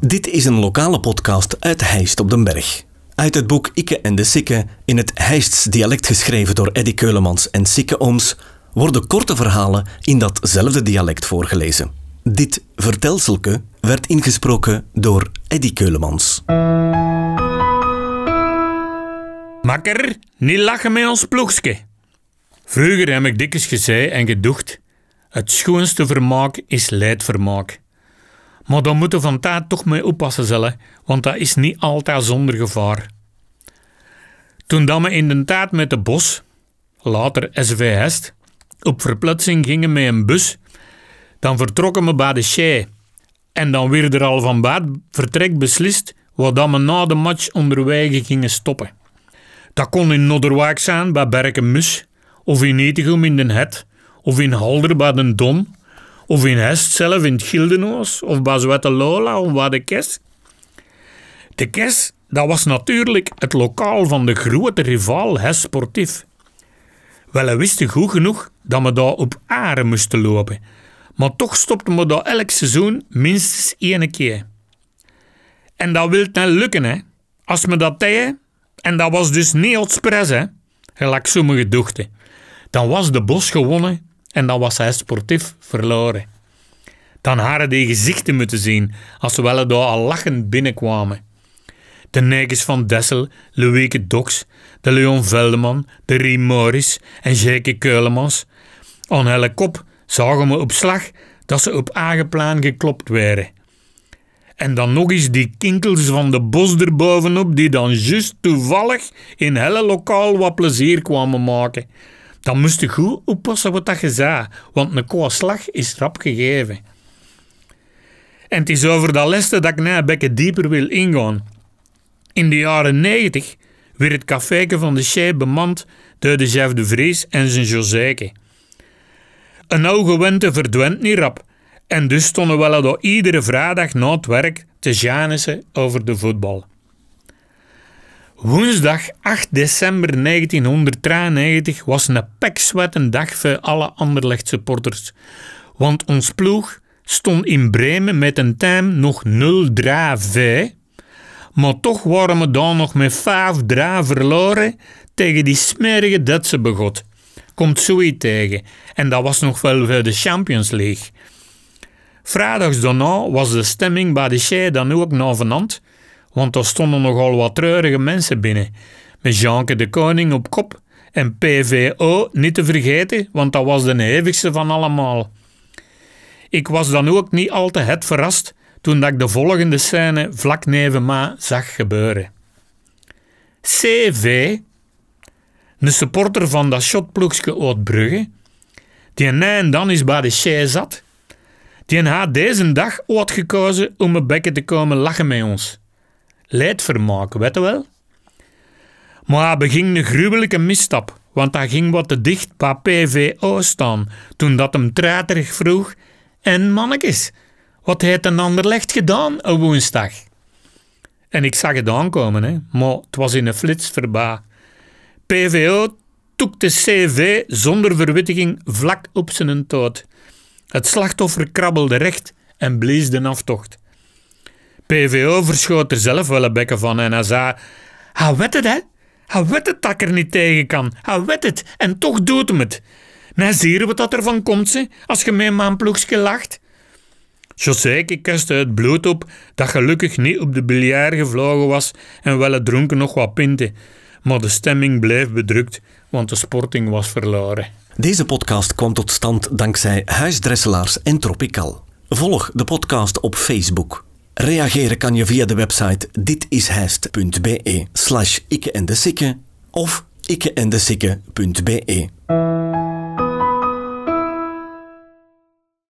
Dit is een lokale podcast uit Heist op den Berg. Uit het boek Ikke en de Sikke, in het Heists dialect geschreven door Eddy Keulemans en Sikke Ooms, worden korte verhalen in datzelfde dialect voorgelezen. Dit vertelselke werd ingesproken door Eddy Keulemans. Makker, niet lachen met ons ploegske. Vroeger heb ik dikwijls gezegd en gedocht, het schoonste vermaak is leidvermaak. Maar dan moeten van tijd toch mee oppassen zullen, want dat is niet altijd zonder gevaar. Toen dat we in de tijd met de bos, later SV Hest, op verplaatsing gingen met een bus, dan vertrokken we bij de Shea. En dan werd er al van bij vertrek beslist wat dat we na de match onderwege gingen stoppen. Dat kon in Nodderwijk zijn bij Berkenmus, of in Etegum in Den Het, of in Halder bij den Don, of in Hest zelf in het Gildenoos, of bij Zwette Lola of bij de Kes. De Kes, dat was natuurlijk het lokaal van de grote rivaal Hest Sportief. Wel, we wisten goed genoeg dat we daar op aren moesten lopen, maar toch stopten we daar elk seizoen minstens één keer. En dat wil net lukken, hè. Als we dat deden, en dat was dus niet expres, hè, gelijk sommige dochten, dan was de bos gewonnen en dan was hij sportief verloren. Dan hadden die gezichten moeten zien als ze wel daar al lachend binnenkwamen. De negens van Dessel, Louieke Dox, de Leon Veldeman, de Riem Morris en Jeke Keulemans. Aan hele kop zagen we op slag dat ze op aangeplaan geklopt werden. En dan nog eens die kinkels van de bos erbovenop, die dan juist toevallig in helle lokaal wat plezier kwamen maken. Dan moest je goed oppassen wat je zei, want een koe slag is rap gegeven. En het is over dat leste dat ik nou een beetje dieper wil ingaan. In de jaren 90 werd het caféke van de Chef bemand door de chef de Vries en zijn Joséke. Een oude wente verdwijnt niet rap. En dus stonden we al iedere vrijdag na het werk te janissen over de voetbal. Woensdag 8 december 1993 was een pekswetten dag voor alle Anderlecht supporters. Want ons ploeg stond in Bremen met een time nog 0-3 maar toch waren we dan nog met 5-3 verloren tegen die smerige Duitse begot. Komt zoiets tegen. En dat was nog wel voor de Champions League. Vrijdags daarna was de stemming bij de Shea dan ook navenant, want er stonden nogal wat treurige mensen binnen. Met Jeanke de Koning op kop en PVO niet te vergeten, want dat was de hevigste van allemaal. Ik was dan ook niet al te het verrast toen ik de volgende scène vlak neven me zag gebeuren. CV, een supporter van dat shotploegske uit Brugge, die na en dan is bij de Shea zat, die had deze dag ooit gekozen om een bekken te komen lachen met ons. Leidvermaak, weet wel? Maar hij beging een gruwelijke misstap, want hij ging wat te dicht bij PVO staan toen dat hem treiterig vroeg en mannetjes, wat heeft een ander licht gedaan op woensdag? En ik zag het aankomen, hè, maar het was in een flits verba. PVO toek de CV zonder verwittiging vlak op zijn dood. Het slachtoffer krabbelde recht en blies de aftocht. PVO verschoot er zelf wel een bekken van en hij zei: Hij weet het, hè? Hij weet het dat ik er niet tegen kan. Hij weet het en toch doet hem het. Nou, zie je wat dat ervan komt, ze, als je met mijn ploegje lacht? José kuste het bloed op dat gelukkig niet op de biljart gevlogen was en wel het dronken nog wat pinten. Maar de stemming bleef bedrukt, want de sporting was verloren. Deze podcast kwam tot stand dankzij Huisdresselaars en Tropical. Volg de podcast op Facebook. Reageren kan je via de website ditishijst.be slash ikke en de sikke of ikkeendesikke.be.